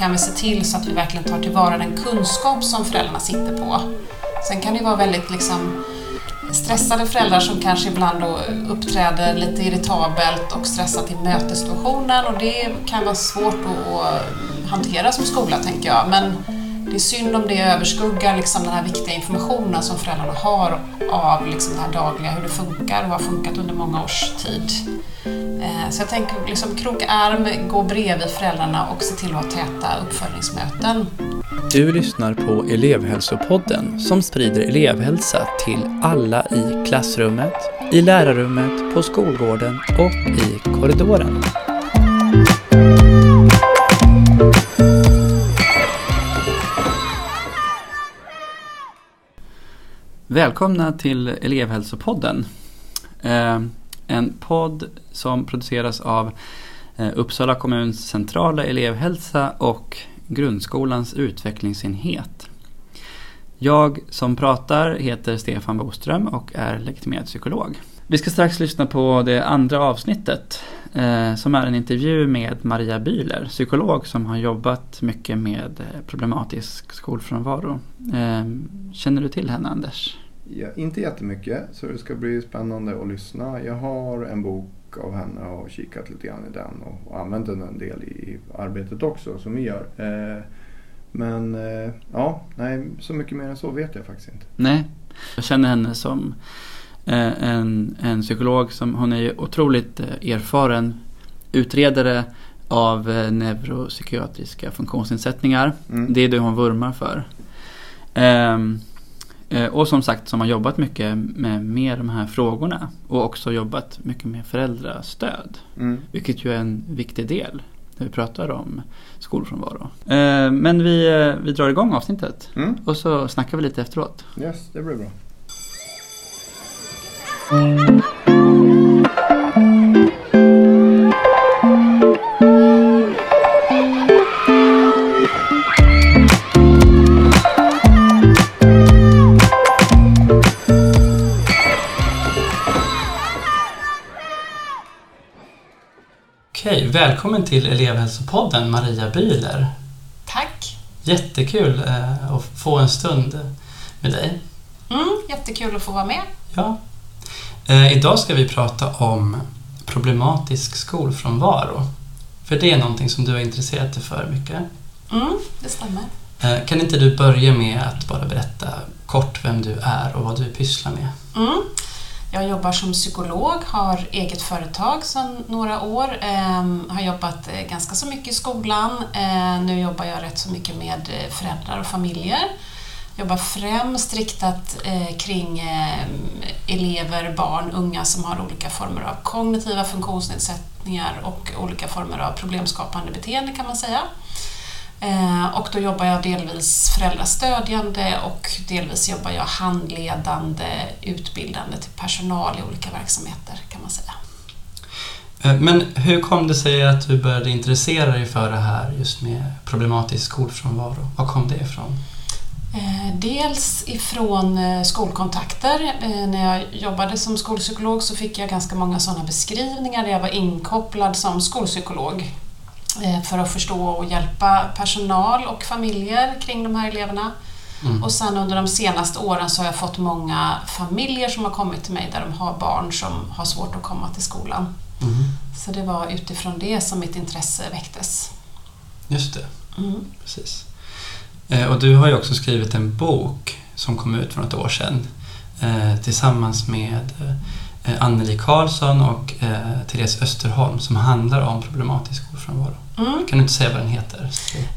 kan vi se till så att vi verkligen tar tillvara den kunskap som föräldrarna sitter på. Sen kan det vara väldigt liksom stressade föräldrar som kanske ibland då uppträder lite irritabelt och stressat i mötessituationen och det kan vara svårt att hantera som skola tänker jag. Men det är synd om det överskuggar liksom den här viktiga informationen som föräldrarna har av liksom det här dagliga, hur det funkar och har funkat under många års tid. Eh, så jag tänker liksom kroka arm, gå bredvid föräldrarna och se till att ha täta uppföljningsmöten. Du lyssnar på elevhälsopodden som sprider elevhälsa till alla i klassrummet, i lärarrummet, på skolgården och i korridoren. Välkomna till elevhälsopodden. Eh, en podd som produceras av eh, Uppsala kommuns centrala elevhälsa och grundskolans utvecklingsenhet. Jag som pratar heter Stefan Boström och är legitimerad psykolog. Vi ska strax lyssna på det andra avsnittet eh, som är en intervju med Maria Bühler, psykolog som har jobbat mycket med eh, problematisk skolfrånvaro. Eh, känner du till henne Anders? Ja, inte jättemycket, så det ska bli spännande att lyssna. Jag har en bok av henne och kikat lite grann i den och använt den en del i arbetet också som vi gör. Eh, men eh, ja, nej, så mycket mer än så vet jag faktiskt inte. Nej, jag känner henne som eh, en, en psykolog som hon är otroligt erfaren utredare av neuropsykiatriska funktionsnedsättningar. Mm. Det är det hon vurmar för. Um, Eh, och som sagt som har jobbat mycket med, med de här frågorna och också jobbat mycket med föräldrastöd. Mm. Vilket ju är en viktig del när vi pratar om skolfrånvaro. Eh, men vi, eh, vi drar igång avsnittet mm. och så snackar vi lite efteråt. Yes, det blir bra. Välkommen till elevhälsopodden Maria Bühler. Tack. Jättekul eh, att få en stund med dig. Mm, jättekul att få vara med. Ja. Eh, idag ska vi prata om problematisk skolfrånvaro. För det är någonting som du har intresserat dig för mycket. Mm, det stämmer. Eh, kan inte du börja med att bara berätta kort vem du är och vad du pysslar med? Mm. Jag jobbar som psykolog, har eget företag sedan några år, eh, har jobbat eh, ganska så mycket i skolan. Eh, nu jobbar jag rätt så mycket med eh, föräldrar och familjer. Jobbar främst riktat eh, kring eh, elever, barn, unga som har olika former av kognitiva funktionsnedsättningar och olika former av problemskapande beteende kan man säga. Eh, och då jobbar jag delvis föräldrastödjande och delvis jobbar jag handledande, utbildande till personal i olika verksamheter kan man säga. Eh, men hur kom det sig att du började intressera dig för det här just med problematisk skolfrånvaro? Var kom det ifrån? Eh, dels ifrån skolkontakter. När jag jobbade som skolpsykolog så fick jag ganska många sådana beskrivningar där jag var inkopplad som skolpsykolog för att förstå och hjälpa personal och familjer kring de här eleverna. Mm. Och sen under de senaste åren så har jag fått många familjer som har kommit till mig där de har barn som har svårt att komma till skolan. Mm. Så det var utifrån det som mitt intresse väcktes. Just det, mm. precis. Eh, och du har ju också skrivit en bok som kom ut för något år sedan eh, tillsammans med Anneli Karlsson och Therese Österholm som handlar om problematisk skolfrånvaro. Mm. Kan du inte säga vad den heter?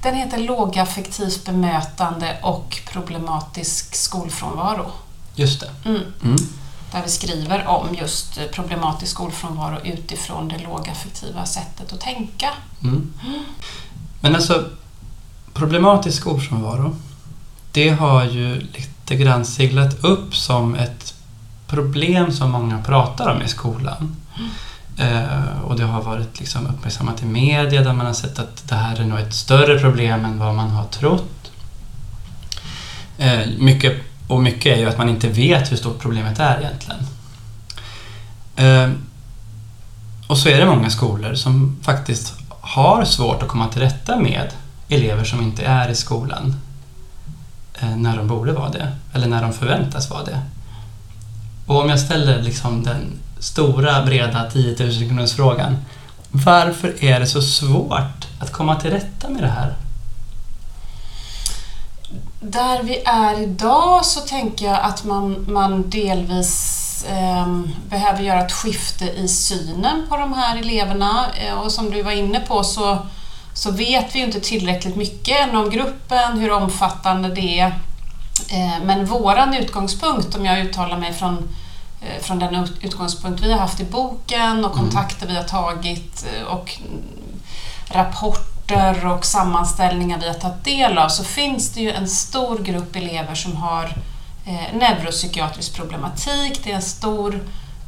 Den heter Lågaffektivt bemötande och problematisk skolfrånvaro. Just det. Mm. Mm. Där vi skriver om just problematisk skolfrånvaro utifrån det lågaffektiva sättet att tänka. Mm. Mm. Men alltså, problematisk skolfrånvaro, det har ju lite grann seglat upp som ett problem som många pratar om i skolan. Uh, och det har varit liksom uppmärksammat i media där man har sett att det här är nog ett större problem än vad man har trott. Uh, mycket, och mycket är ju att man inte vet hur stort problemet är egentligen. Uh, och så är det många skolor som faktiskt har svårt att komma till rätta med elever som inte är i skolan när de borde vara det, eller när de förväntas vara det. Och om jag ställer liksom den stora, breda 10 000 kronors frågan. Varför är det så svårt att komma till rätta med det här? Där vi är idag så tänker jag att man, man delvis eh, behöver göra ett skifte i synen på de här eleverna. Eh, och som du var inne på så, så vet vi inte tillräckligt mycket än om gruppen, hur omfattande det är. Eh, men våran utgångspunkt, om jag uttalar mig från, eh, från den utgångspunkt vi har haft i boken och mm. kontakter vi har tagit eh, och rapporter och sammanställningar vi har tagit del av så finns det ju en stor grupp elever som har neuropsykiatrisk problematik. Det är en stor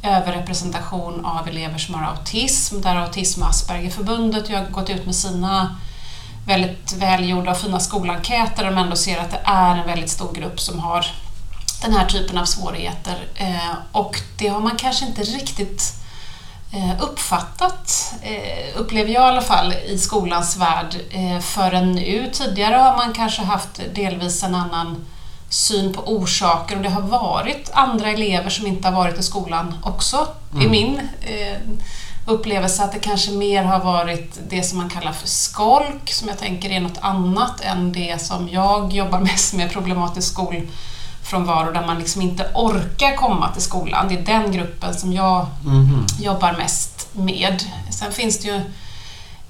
överrepresentation av elever som har autism, där Autism och Aspergerförbundet har gått ut med sina väldigt välgjorda och fina skolenkäter där de ändå ser att det är en väldigt stor grupp som har den här typen av svårigheter. Eh, och det har man kanske inte riktigt eh, uppfattat, eh, upplever jag i alla fall, i skolans värld förrän nu. Tidigare har man kanske haft delvis en annan syn på orsaker och det har varit andra elever som inte har varit i skolan också. Mm. I min upplevelse att det kanske mer har varit det som man kallar för skolk som jag tänker är något annat än det som jag jobbar mest med, problematisk skolfrånvaro där man liksom inte orkar komma till skolan. Det är den gruppen som jag mm. jobbar mest med. Sen finns det ju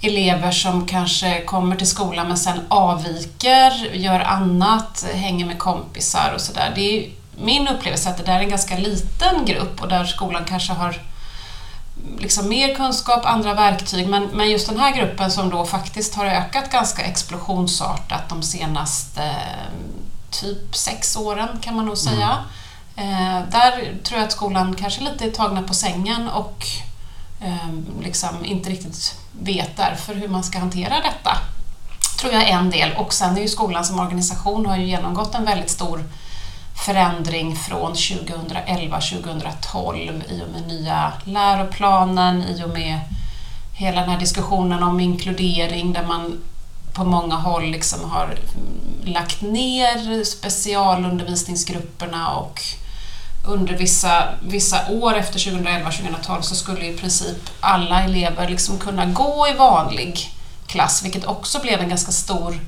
elever som kanske kommer till skolan men sen avviker, gör annat, hänger med kompisar och sådär. Det är min upplevelse att det där är en ganska liten grupp och där skolan kanske har liksom mer kunskap, andra verktyg, men, men just den här gruppen som då faktiskt har ökat ganska explosionsartat de senaste eh, typ sex åren kan man nog säga. Mm. Eh, där tror jag att skolan kanske lite är tagna på sängen och eh, liksom inte riktigt vet därför hur man ska hantera detta. tror jag är en del. Och sen är ju skolan som organisation har ju genomgått en väldigt stor förändring från 2011-2012 i och med nya läroplanen, i och med hela den här diskussionen om inkludering där man på många håll liksom har lagt ner specialundervisningsgrupperna och under vissa, vissa år efter 2011-2012 så skulle i princip alla elever liksom kunna gå i vanlig klass, vilket också blev en ganska stor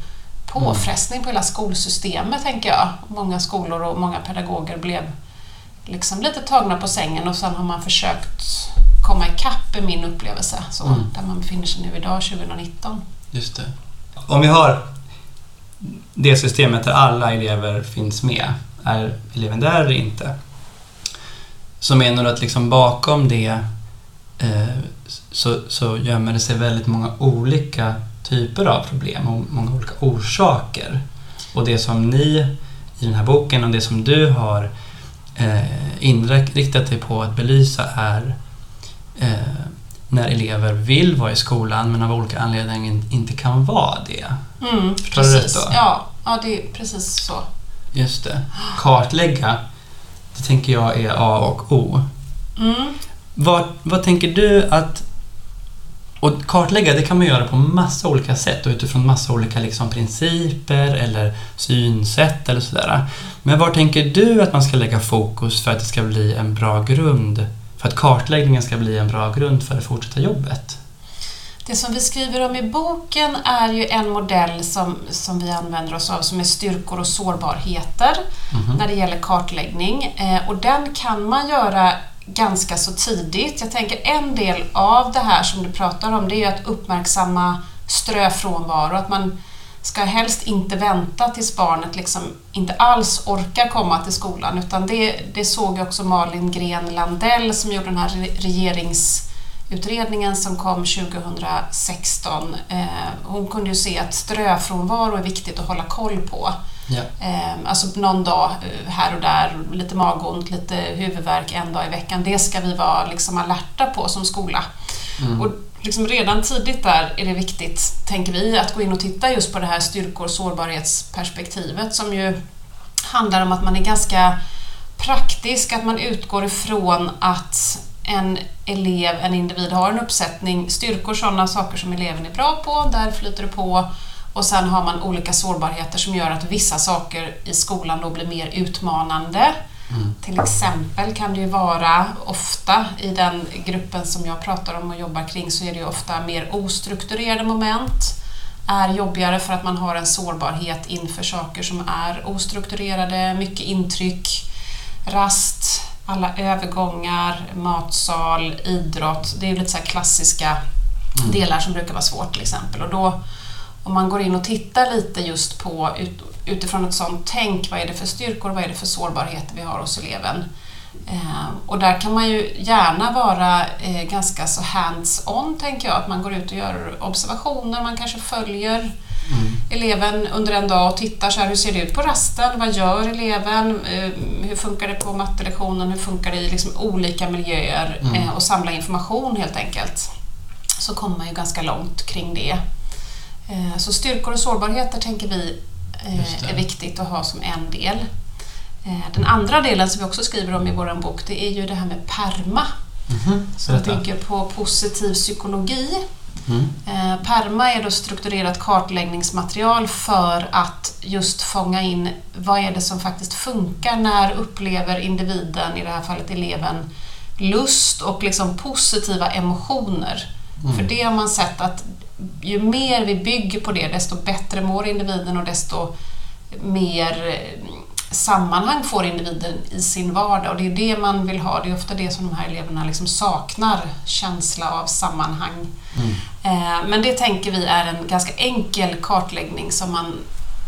påfrestning på hela skolsystemet, tänker jag. Många skolor och många pedagoger blev liksom lite tagna på sängen och sen har man försökt komma ikapp i min upplevelse, så, mm. där man befinner sig nu idag, 2019. Just det. Om vi har det systemet där alla elever finns med, är eleven där eller inte? Så menar du att liksom bakom det eh, så, så gömmer det sig väldigt många olika typer av problem och många olika orsaker. Och det som ni i den här boken och det som du har eh, inriktat dig på att belysa är eh, när elever vill vara i skolan men av olika anledningar inte kan vara det. Mm, Förstår precis. du rätt då? Ja, ja, det är precis så. Just det. Kartlägga, det tänker jag är A och O. Mm. Vad, vad tänker du att och kartlägga det kan man göra på massa olika sätt och utifrån massa olika liksom principer eller synsätt eller sådär. Men var tänker du att man ska lägga fokus för att det ska bli en bra grund? För att kartläggningen ska bli en bra grund för det fortsatta jobbet? Det som vi skriver om i boken är ju en modell som, som vi använder oss av som är styrkor och sårbarheter mm -hmm. när det gäller kartläggning. Eh, och den kan man göra ganska så tidigt. Jag tänker en del av det här som du pratar om det är att uppmärksamma ströfrånvaro, att man ska helst inte vänta tills barnet liksom inte alls orkar komma till skolan utan det, det såg också Malin Gren Landell som gjorde den här regeringsutredningen som kom 2016. Eh, hon kunde ju se att ströfrånvaro är viktigt att hålla koll på. Ja. Ehm, alltså någon dag eh, här och där, lite magont, lite huvudvärk en dag i veckan. Det ska vi vara liksom alerta på som skola. Mm. Och liksom redan tidigt där är det viktigt, tänker vi, att gå in och titta just på det här styrkor och sårbarhetsperspektivet som ju handlar om att man är ganska praktisk, att man utgår ifrån att en elev, en individ har en uppsättning styrkor, sådana saker som eleven är bra på, där flyter det på Och sen har man olika sårbarheter som gör att vissa saker i skolan då blir mer utmanande. Mm. Till exempel kan det ju vara ofta i den gruppen som jag pratar om och jobbar kring så är det ju ofta mer ostrukturerade moment är jobbigare för att man har en sårbarhet inför saker som är ostrukturerade, mycket intryck, rast, alla övergångar, matsal, idrott. Det är lite så klassiska mm. delar som brukar vara svårt till exempel. Och då, om man går in och tittar lite just på ut, utifrån ett sånt tänk, vad är det för styrkor, vad är det för sårbarheter vi har hos eleven? Eh, och där kan man ju gärna vara eh, ganska så hands-on, tänker jag, att man går ut och gör observationer, man kanske följer mm. eleven under en dag och tittar så här, hur ser det ut på rasten, vad gör eleven, eh, hur funkar det på mattelektionen, hur funkar det i liksom olika miljöer mm. och samla information helt enkelt. Så kommer man ju ganska långt kring det. Så styrkor och sårbarheter tänker vi är viktigt att ha som en del. Eh, den andra delen som vi också skriver om i vår bok det är ju det här med PERMA. Mm-hmm. Som bygger på positiv psykologi. Mm. Eh, PERMA är då strukturerat kartläggningsmaterial för att just fånga in vad är det som faktiskt funkar när upplever individen, i det här fallet eleven, lust och liksom positiva emotioner. Mm. För det har man sett att ju mer vi bygger på det desto bättre mår individen och desto mer sammanhang får individen i sin vardag och det är det man vill ha. Det är ofta det som de här eleverna liksom saknar, känsla av sammanhang. Mm. Eh, men det tänker vi är en ganska enkel kartläggning som man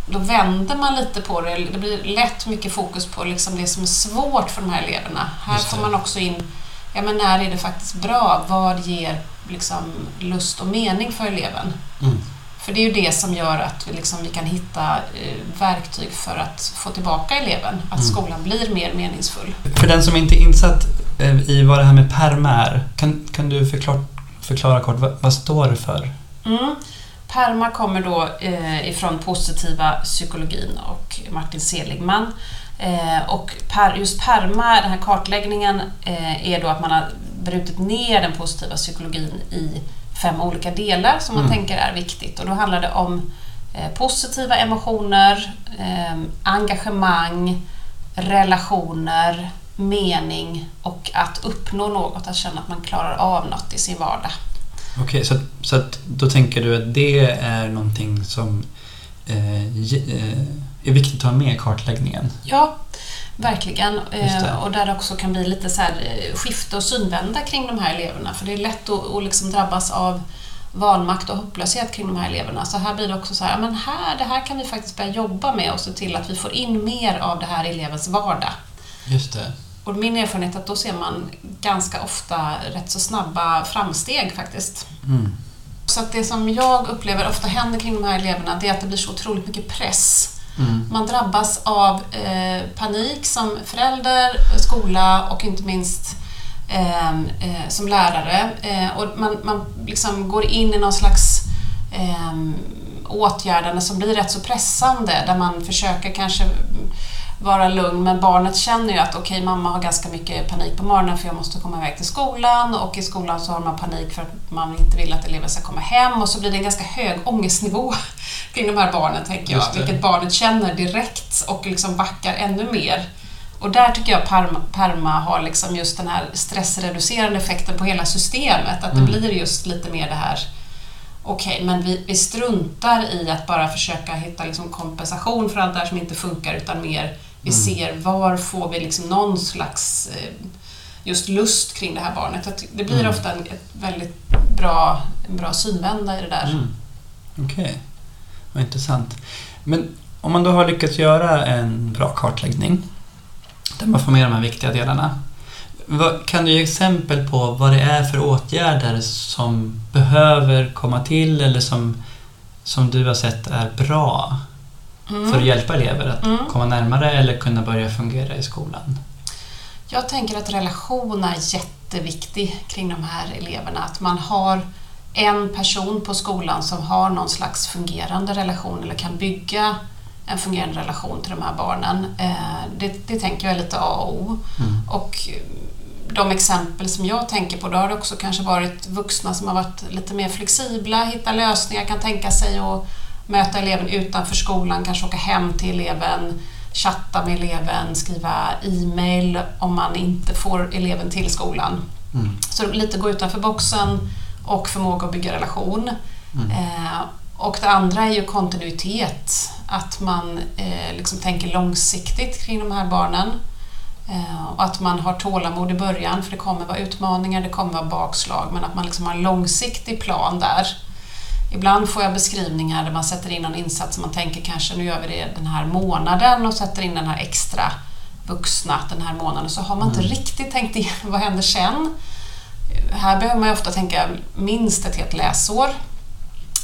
då vänder man lite på det. Det blir lätt mycket fokus på liksom det som är svårt för de här eleverna. Här får man också in, ja men när är det faktiskt bra? Vad ger liksom lust och mening för eleven? Mm. För det är ju det som gör att vi, liksom, vi kan hitta eh, verktyg för att få tillbaka eleven, att mm. skolan blir mer meningsfull. För den som inte är insatt eh, i vad det här med PERMA är, kan, kan du förklara, förklara kort, vad, vad står det för? Mm. PERMA kommer då eh, ifrån positiva psykologin och Martin Seligman. Eh, och per, just PERMA, den här kartläggningen, eh, är då att man har brutit ner den positiva psykologin i fem olika delar som man mm. tänker är viktigt. Och då handlar det om eh, positiva emotioner, eh, engagemang, relationer, mening och att uppnå något, att känna att man klarar av något i sin vardag. Okej, okay, så, så att då tänker du att det är någonting som eh, eh är viktigt att ha med i kartläggningen? Ja, Verkligen. Eh, och där det också kan bli lite så här eh, skifte och synvända kring de här eleverna. För det är lätt att, att liksom drabbas av vanmakt och hopplöshet kring de här eleverna. Så här blir det också så här, men här, det här kan vi faktiskt börja jobba med och se till att vi får in mer av det här elevens vardag. Just det. Och min erfarenhet är att då ser man ganska ofta rätt så snabba framsteg faktiskt. Mm. Så att det som jag upplever ofta händer kring de här eleverna, det är att det blir så otroligt mycket press Mm. Man drabbas av eh, panik som förälder, skola och inte minst eh, eh, som lärare. Eh, och man, man liksom går in i någon slags eh, åtgärdande som blir rätt så pressande där man försöker kanske vara lugn men barnet känner ju att okej okay, mamma har ganska mycket panik på morgonen för jag måste komma iväg till skolan och i skolan så har man panik för att man inte vill att eleven ska komma hem och så blir det en ganska hög ångestnivå kring de här barnen tänker jag, vilket barnet känner direkt och liksom backar ännu mer. Och där tycker jag Parma, Perma har liksom just den här stressreducerande effekten på hela systemet, att det mm. blir just lite mer det här okej, okay, men vi, vi struntar i att bara försöka hitta liksom kompensation för allt det här som inte funkar utan mer vi mm. ser var får vi liksom någon slags eh, just lust kring det här barnet. Det blir mm. ofta en ett väldigt bra, en bra synvända i det där. Mm. Okej, okay. vad intressant. Men om man då har lyckats göra en bra kartläggning där man får med de här viktiga delarna. Kan du ge exempel på vad det är för åtgärder som behöver komma till eller som, som du har sett är bra. För att hjälpa elever att mm. komma närmare eller kunna börja fungera i skolan? Jag tänker att relation är jätteviktig kring de här eleverna. Att man har en person på skolan som har någon slags fungerande relation eller kan bygga en fungerande relation till de här barnen. Eh, det, det tänker jag är lite A och O. Mm. Och de exempel som jag tänker på, då har det också kanske varit vuxna som har varit lite mer flexibla, hitta lösningar, kan tänka sig att möta eleven utanför skolan, kanske åka hem till eleven, chatta med eleven, skriva e-mail om man inte får eleven till skolan. Mm. Så lite gå utanför boxen och förmåga att bygga relation. Mm. Eh, och det andra är ju kontinuitet, att man eh, liksom tänker långsiktigt kring de här barnen. Eh, och att man har tålamod i början, för det kommer vara utmaningar, det kommer vara bakslag, men att man liksom har en långsiktig plan där. Ibland får jag beskrivningar där man sätter in en insats som man tänker kanske nu gör vi det den här månaden och sätter in den här extra vuxna den här månaden. Så har man inte mm. riktigt tänkt igenom vad händer sen. Här behöver man ofta tänka minst ett helt läsår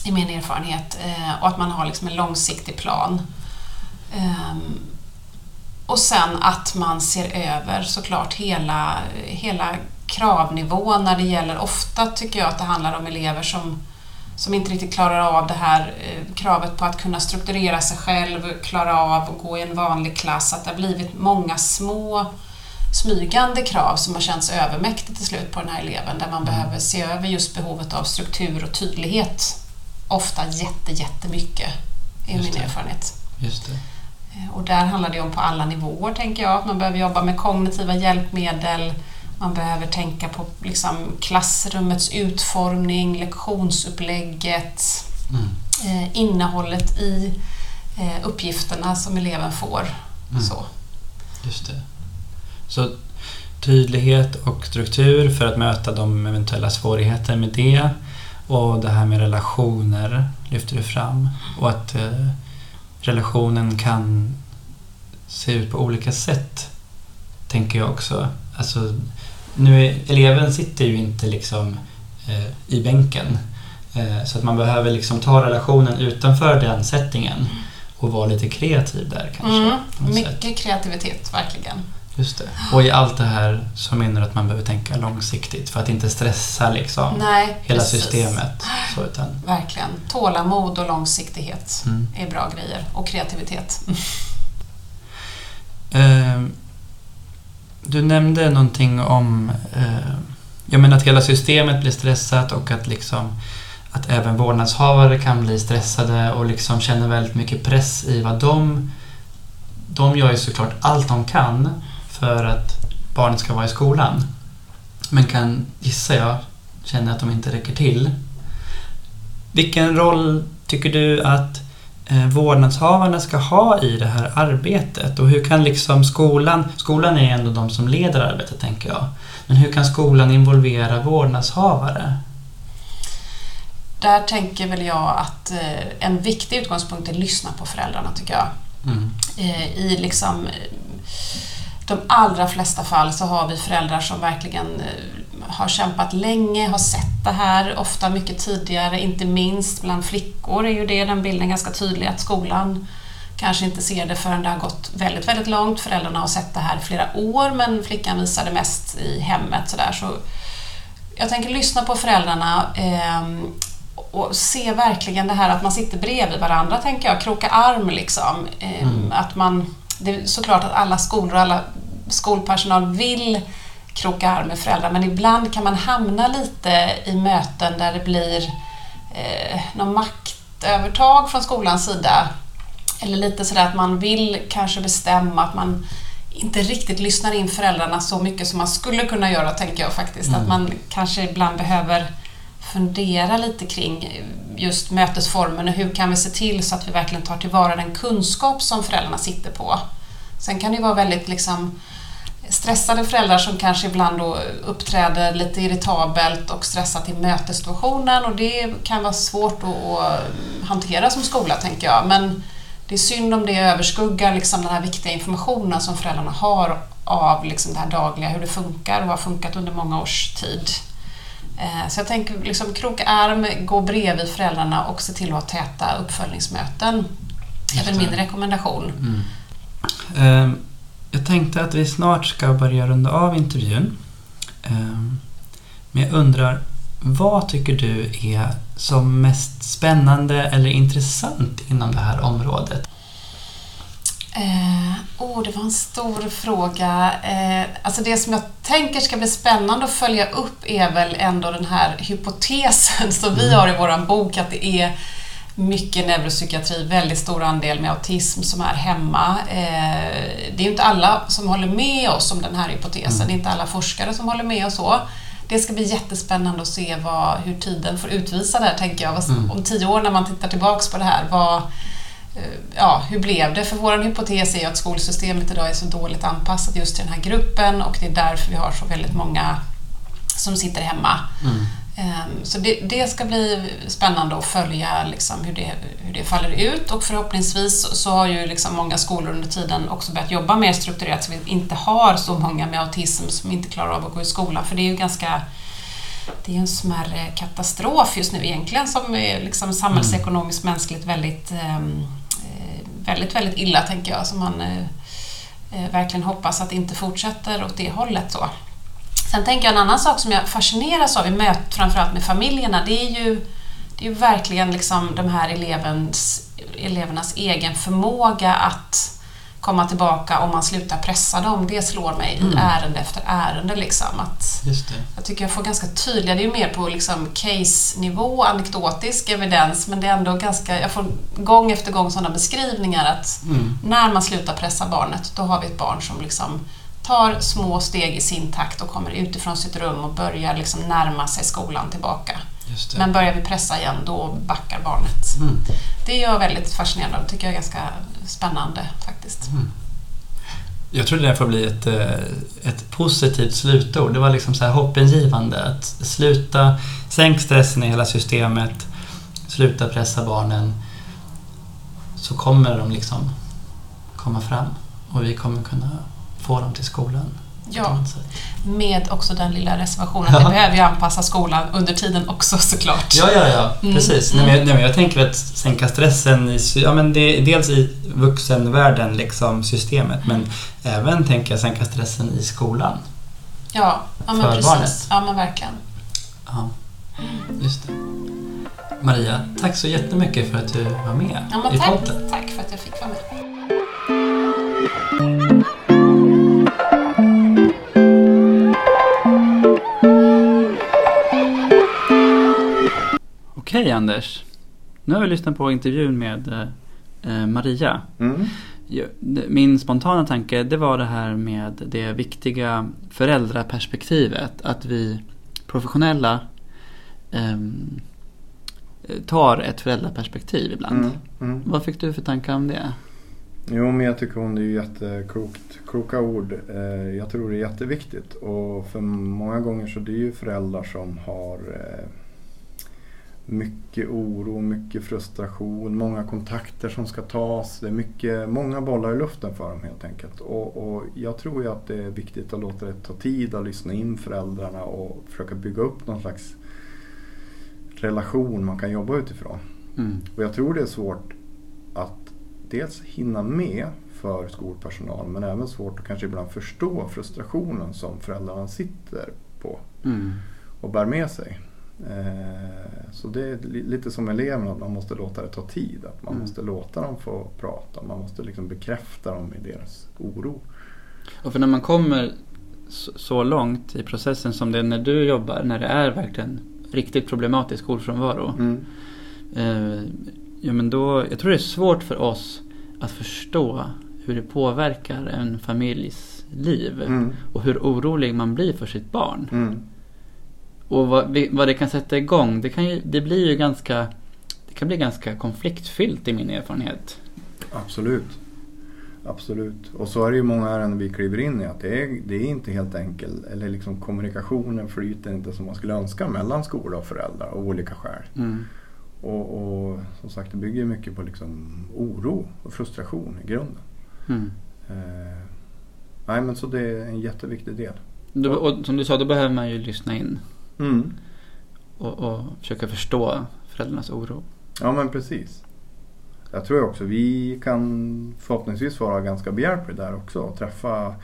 i min erfarenhet eh, och att man har liksom en långsiktig plan. Ehm, och sen att man ser över såklart hela, hela kravnivån när det gäller, ofta tycker jag att det handlar om elever som, som inte riktigt klarar av det här eh, kravet på att kunna strukturera sig själv, klara av att gå i en vanlig klass, att det har blivit många små smygande krav som har känts övermäktigt till slut på den här eleven där man mm. behöver se över just behovet av struktur och tydlighet. Ofta jätte, jättemycket, är min erfarenhet. Just det. Eh, och där handlar det om på alla nivåer, tänker jag. Man behöver jobba med kognitiva hjälpmedel, man behöver tänka på liksom klassrummets utformning, lektionsupplägget, mm. eh, innehållet i eh, uppgifterna som eleven får. Mm. Så. Just det. Så tydlighet och struktur för att möta de eventuella svårigheter med det och det här med relationer lyfter du fram och att eh, relationen kan se ut på olika sätt, tänker jag också. Alltså, nu är, eleven sitter ju inte liksom eh, i bänken. Eh, så att man behöver liksom ta relationen utanför den settingen och vara lite kreativ där kanske. Mm, mycket sätt. kreativitet, verkligen. Just det. Och i allt det här så menar du att man behöver tänka långsiktigt för att inte stressa liksom Nej, hela precis. systemet. Så, utan... Verkligen. Tålamod och långsiktighet mm. är bra grejer. Och kreativitet. uh, du nämnde någonting om eh, jag menar att hela systemet blir stressat och att liksom att även vårdnadshavare kan bli stressade och liksom känner väldigt mycket press i vad de de gör ju såklart allt de kan för att barnet ska vara i skolan. Men kan, gissar jag, känna att de inte räcker till. Vilken roll tycker du att eh, vårdnadshavarna ska ha i det här arbetet? Och hur kan liksom skolan, skolan är ändå de som leder arbetet tänker jag, men hur kan skolan involvera vårdnadshavare? Där tänker väl jag att eh, en viktig utgångspunkt är att lyssna på föräldrarna tycker jag. Mm. Eh, I liksom de allra flesta fall så har vi föräldrar som verkligen eh, har kämpat länge, har sett det här, ofta mycket tidigare, inte minst bland flickor är ju det, den bilden ganska tydlig att skolan kanske inte ser det förrän det har gått väldigt, väldigt långt. Föräldrarna har sett det här flera år men flickan visar det mest i hemmet. Så, där. så Jag tänker lyssna på föräldrarna eh, och se verkligen det här att man sitter bredvid varandra, tänker jag, kroka arm liksom. Eh, mm. Att man det är såklart att alla skolor och alla skolpersonal vill kroka arm med föräldrar men ibland kan man hamna lite i möten där det blir eh, någon maktövertag från skolans sida. Eller lite sådär att man vill kanske bestämma att man inte riktigt lyssnar in föräldrarna så mycket som man skulle kunna göra, tänker jag faktiskt. Mm. Att man kanske ibland behöver fundera lite kring just mötesformen och hur kan vi se till så att vi verkligen tar tillvara den kunskap som föräldrarna sitter på. Sen kan det ju vara väldigt liksom stressade föräldrar som kanske ibland då uppträder lite irritabelt och stressat i mötessituationen och det kan vara svårt att hantera som skola, tänker jag. Men det är synd om det överskuggar liksom den här viktiga informationen som föräldrarna har av liksom det här dagliga, hur det funkar och har funkat under många års tid. Eh, så jag tänker liksom kroka arm, gå bredvid föräldrarna och se till att ha täta uppföljningsmöten. Det är väl min rekommendation. Mm. Ehm, jag tänkte att vi snart ska börja runda av intervjun. Ehm, men jag undrar, vad tycker du är som mest spännande eller intressant inom det här området? Eh, oh, det var en stor fråga. Eh, alltså det som jag tänker ska bli spännande att följa upp är väl ändå den här hypotesen som vi mm. har i vår bok, att det är mycket neuropsykiatri, väldigt stor andel med autism som är hemma. Eh, det är inte alla som håller med oss om den här hypotesen, mm. det är inte alla forskare som håller med oss så. Det ska bli jättespännande att se vad, hur tiden får utvisa det här, tänker jag. Mm. Om tio år när man tittar tillbaks på det här, vad, eh, ja, hur blev det? För vår hypotes är att skolsystemet idag är så dåligt anpassat just till den här gruppen och det är därför vi har så väldigt många som sitter hemma. Mm. Ehm, så det, det, ska bli spännande att följa liksom hur, det, hur det faller ut och förhoppningsvis så har ju liksom många skolor under tiden också börjat jobba mer strukturerat så vi inte har så många med autism som inte klarar av att gå i skolan för det är ju ganska det är en smärre katastrof just nu egentligen som är liksom samhällsekonomiskt mänskligt väldigt, ehm, eh, väldigt, väldigt illa tänker jag. Så man eh, eh, verkligen hoppas att det inte fortsätter åt det hållet. så. Sen tänker jag en annan sak som jag fascineras av i mötet framförallt med familjerna, det är ju, det är verkligen liksom de här elevens, elevernas egen förmåga att komma tillbaka om man slutar pressa dem. Det slår mig mm. i ärende efter ärende. Liksom, att Jag tycker jag får ganska tydliga, det är ju mer på liksom case-nivå, anekdotisk evidens, men det är ändå ganska, jag får gång efter gång sådana beskrivningar att mm. när man slutar pressa barnet, då har vi ett barn som liksom tar små steg i sin takt och kommer utifrån sitt rum och börjar liksom närma sig skolan tillbaka. Men börjar vi pressa igen, då backar barnet. Mm. Det är jag väldigt fascinerad av. Det tycker jag är ganska spännande faktiskt. Mm. Jag tror det där får bli ett, eh, ett positivt slutord. Det var liksom så här hoppingivande att sluta, sänk stressen i hela systemet, sluta pressa barnen, så kommer de liksom komma fram och vi kommer kunna få dem till skolan. Ja, med också den lilla reservationen. Ja. Vi behöver ju anpassa skolan under tiden också såklart. Ja, ja, ja. Mm. precis. Mm. Nej, men, nej, men jag tänker att sänka stressen i, ja, men det, dels i vuxenvärlden, liksom systemet, men även tänker jag sänka stressen i skolan. Ja, ja men precis. Barnet. Ja, men verkligen. Ja, just det. Maria, tack så jättemycket för att du var med ja, i tack, podden. Tack för att jag fick vara med. Okej Anders. Nu har vi lyssnat på intervjun med eh, Maria. Mm. Min spontana tanke det var det här med det viktiga föräldraperspektivet. Att vi professionella eh, tar ett föräldraperspektiv ibland. Mm. Mm. Vad fick du för tankar om det? Jo, men jag tycker hon är jätteklokt, kloka ord. Eh, jag tror det är jätteviktigt och för många gånger så det är ju föräldrar som har eh, mycket oro, mycket frustration, många kontakter som ska tas. Det är mycket, många bollar i luften för dem helt enkelt. Och, och, jag tror ju att det är viktigt att låta det ta tid att lyssna in föräldrarna och försöka bygga upp någon slags relation man kan jobba utifrån. Mm. Och jag tror det är svårt att dels hinna med för skolpersonal men även svårt att kanske ibland förstå frustrationen som föräldrarna sitter på mm. och bär med sig. Eh, så det är lite som eleverna, att man måste låta det ta tid. Att man mm. måste låta dem få prata. Man måste liksom bekräfta dem i deras oro. Och för när man kommer så långt i processen som det är när du jobbar, när det är verkligen riktigt problematisk skolfrånvaro. Mm. Eh, ja, men då, jag tror det är svårt för oss att förstå hur det påverkar en familjs liv. Mm. Och hur orolig man blir för sitt barn. Mm. Och vad, vad det kan sätta igång, det, kan ju, det blir ju ganska det kan bli ganska konfliktfyllt i min erfarenhet. Absolut. Absolut. Och så är det ju många ärenden vi kliver in i att det är, det är inte helt enkelt. Eller liksom kommunikationen flyter inte som man skulle önska mellan skola och föräldrar av olika skäl. Mm. Och, och, som sagt det bygger mycket på liksom oro och frustration i grunden. Mm. Eh, nej men så det är en jätteviktig del. Du, och som du sa, då behöver man ju lyssna in. Mm. Och, och försöka förstå föräldrarnas oro. Ja men precis. Jag tror också vi kan förhoppningsvis vara ganska behjälpliga där också. Och träffa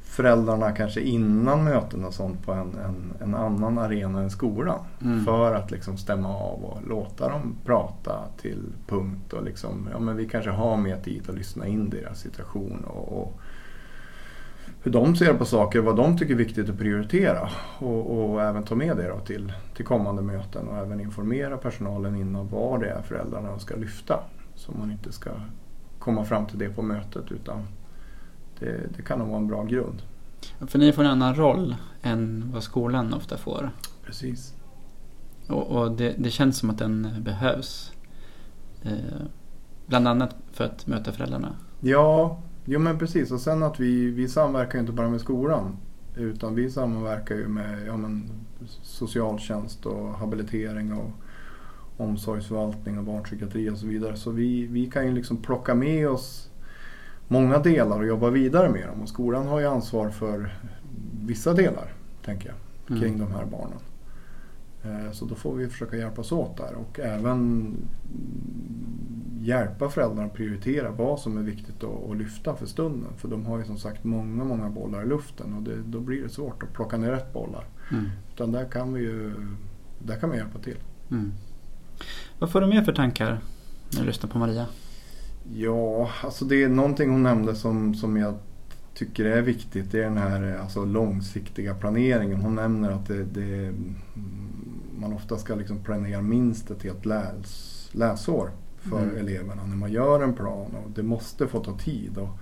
föräldrarna kanske innan möten och sånt på en, en, en annan arena än skolan. Mm. För att liksom stämma av och låta dem prata till punkt. Och liksom, ja, men vi kanske har mer tid att lyssna in deras situation och, och hur de ser på saker, vad de tycker är viktigt att prioritera och, och även ta med det till, till kommande möten och även informera personalen innan vad det är föräldrarna ska lyfta. Så man inte ska komma fram till det på mötet utan det, det kan nog vara en bra grund. För ni får en annan roll än vad skolan ofta får. Precis. Och, och det, det, känns som att den behövs. Eh, bland annat för att möta föräldrarna. Ja, jo men precis. Och sen att vi, vi samverkar inte bara med skolan. Utan vi samverkar ju med ja, men, socialtjänst och habilitering och omsorgsförvaltning och barnpsykiatri och så vidare. Så vi, vi kan ju liksom plocka med oss många delar och jobba vidare med dem. Och skolan har ju ansvar för vissa delar, tänker jag, kring mm. de här barnen. Eh, så då får vi försöka hjälpas åt där och även hjälpa föräldrarna att prioritera vad som är viktigt att, lyfta för stunden. För de har ju som sagt många, många bollar i luften och det, då blir det svårt att plocka ner rätt bollar. Mm. Utan där kan vi ju där kan vi hjälpa till. Mm. Vad får du mer för tankar när du lyssnar på Maria? Ja, alltså det är någonting hon nämnde som, som jag tycker är viktigt. Det är den här alltså, långsiktiga planeringen. Hon nämner att det, det man ofta ska liksom planera minst ett helt läs, läsår för mm. eleverna när man gör en plan. Och det måste få ta tid. Och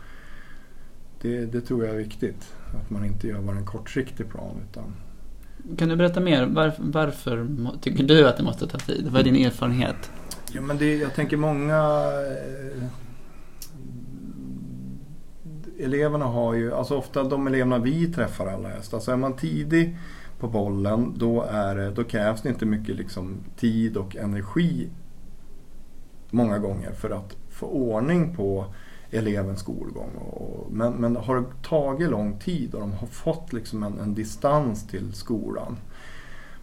det, det tror jag är viktigt. Att man inte gör bara en kortsiktig plan. Utan kan du berätta mer? Varför, varför tycker du att det måste ta tid? Vad är din erfarenhet? Ja, men det, jag tänker många eh, eleverna har ju, alltså ofta de eleverna vi träffar allra helst, alltså är man tidig på bollen då, är, då krävs det inte mycket liksom tid och energi många gånger för att få ordning på elevens skolgång. Och, men, men har det tagit lång tid och de har fått liksom en, en distans till skolan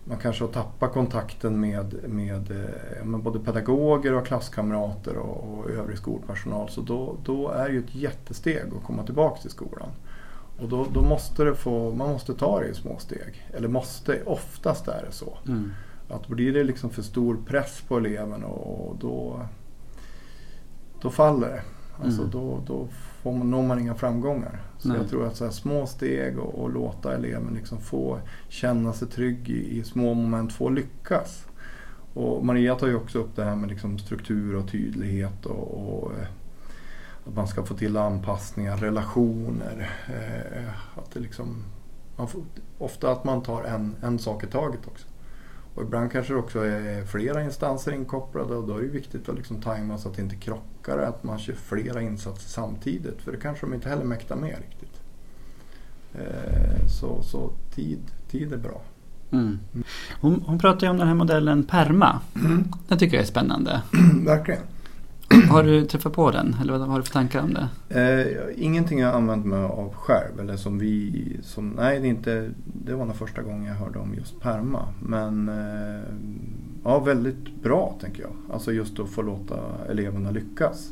man kanske har tappat kontakten med, med, eh, med både pedagoger och klasskamrater och, och övrig skolpersonal. Så då, då är det ju ett jättesteg att komma tillbaka till skolan. Och då, då måste det få, man måste ta det i små steg. Eller måste, oftast är det så. Mm. Att blir det liksom för stor press på eleven och, och då, då faller det. Alltså mm. då, då får man, når man inga framgångar. Så Nej. jag tror att så små steg och, och, låta eleven liksom få känna sig trygg i, i, små moment, få lyckas. Och Maria tar ju också upp det här med liksom struktur och tydlighet och, och eh, att man ska få till anpassningar, relationer. Eh, att det liksom, får, ofta att man tar en, en sak i taget också. Och ibland kanske det också är flera instanser inkopplade och då är det viktigt att liksom tajma så att det inte krockar, att man kör flera insatser samtidigt. För det kanske de inte heller mäktar med riktigt. Eh, så, så tid, tid är bra. Mm. Hon, hon pratar ju om den här modellen PERMA. Mm. Den tycker jag är spännande. Verkligen. Har du träffat på den? Eller vad har du för tankar om det? Eh, ingenting jag använt mig av själv. Eller som vi, som, nej, det, inte, det var nog första gången jag hörde om just PERMA. Men eh, ja, väldigt bra tänker jag. Alltså just att få låta eleverna lyckas.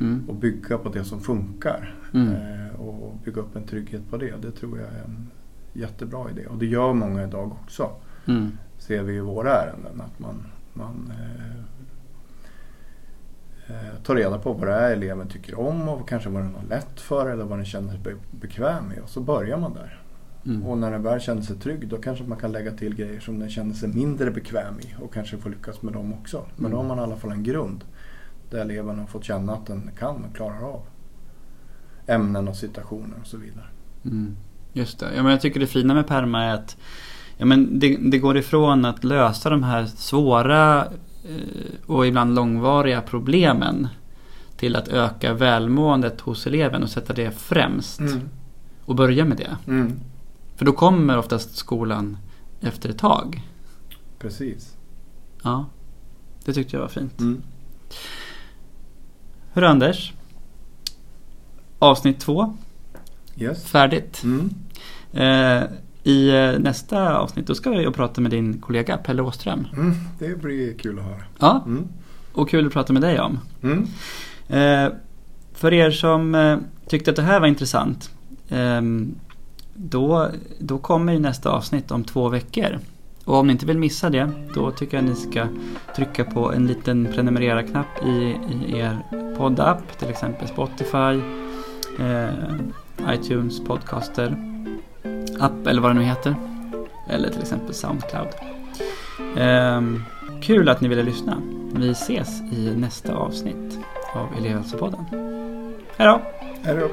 Mm. Och bygga på det som funkar. Mm. Eh, och bygga upp en trygghet på det. Det tror jag är en jättebra idé. Och det gör många idag också. Mm. Ser vi i våra ärenden. Att man, man eh, ta reda på vad det är eleven tycker om och kanske vad den har lätt för eller vad den känner sig bekväm med och så börjar man där. Mm. Och när den väl känner sig trygg då kanske man kan lägga till grejer som den känner sig mindre bekväm i och kanske få lyckas med dem också. Men mm. då har man i alla fall en grund där eleven har fått känna att den kan och klarar av ämnen och situationer och så vidare. Mm. Just det. Ja, men jag tycker det fina med PERMA är att ja, men det, det går ifrån att lösa de här svåra Eh, och ibland långvariga problemen till att öka välmåendet hos eleven och sätta det främst. Mm. Och börja med det. Mm. För då kommer oftast skolan efter ett tag. Precis. Ja, det tyckte jag var fint. Mm. Hörru Anders. Avsnitt två. Yes. Färdigt. Mm. Eh, i eh, nästa avsnitt då ska jag prata med din kollega Pelle Åström. Mm, det blir kul att höra. Ja, mm. och kul att prata med dig om. Mm. Eh, för er som eh, tyckte att det här var intressant eh, då, då kommer ju nästa avsnitt om två veckor. Och om ni inte vill missa det då tycker jag ni ska trycka på en liten prenumerera-knapp i, i er poddapp, till exempel Spotify. Eh, iTunes, Podcaster, app eller vad det nu heter. Eller till exempel Soundcloud. Ehm, kul att ni ville lyssna. Vi ses i nästa avsnitt av Elevhälsopodden. Hej då! Hej då!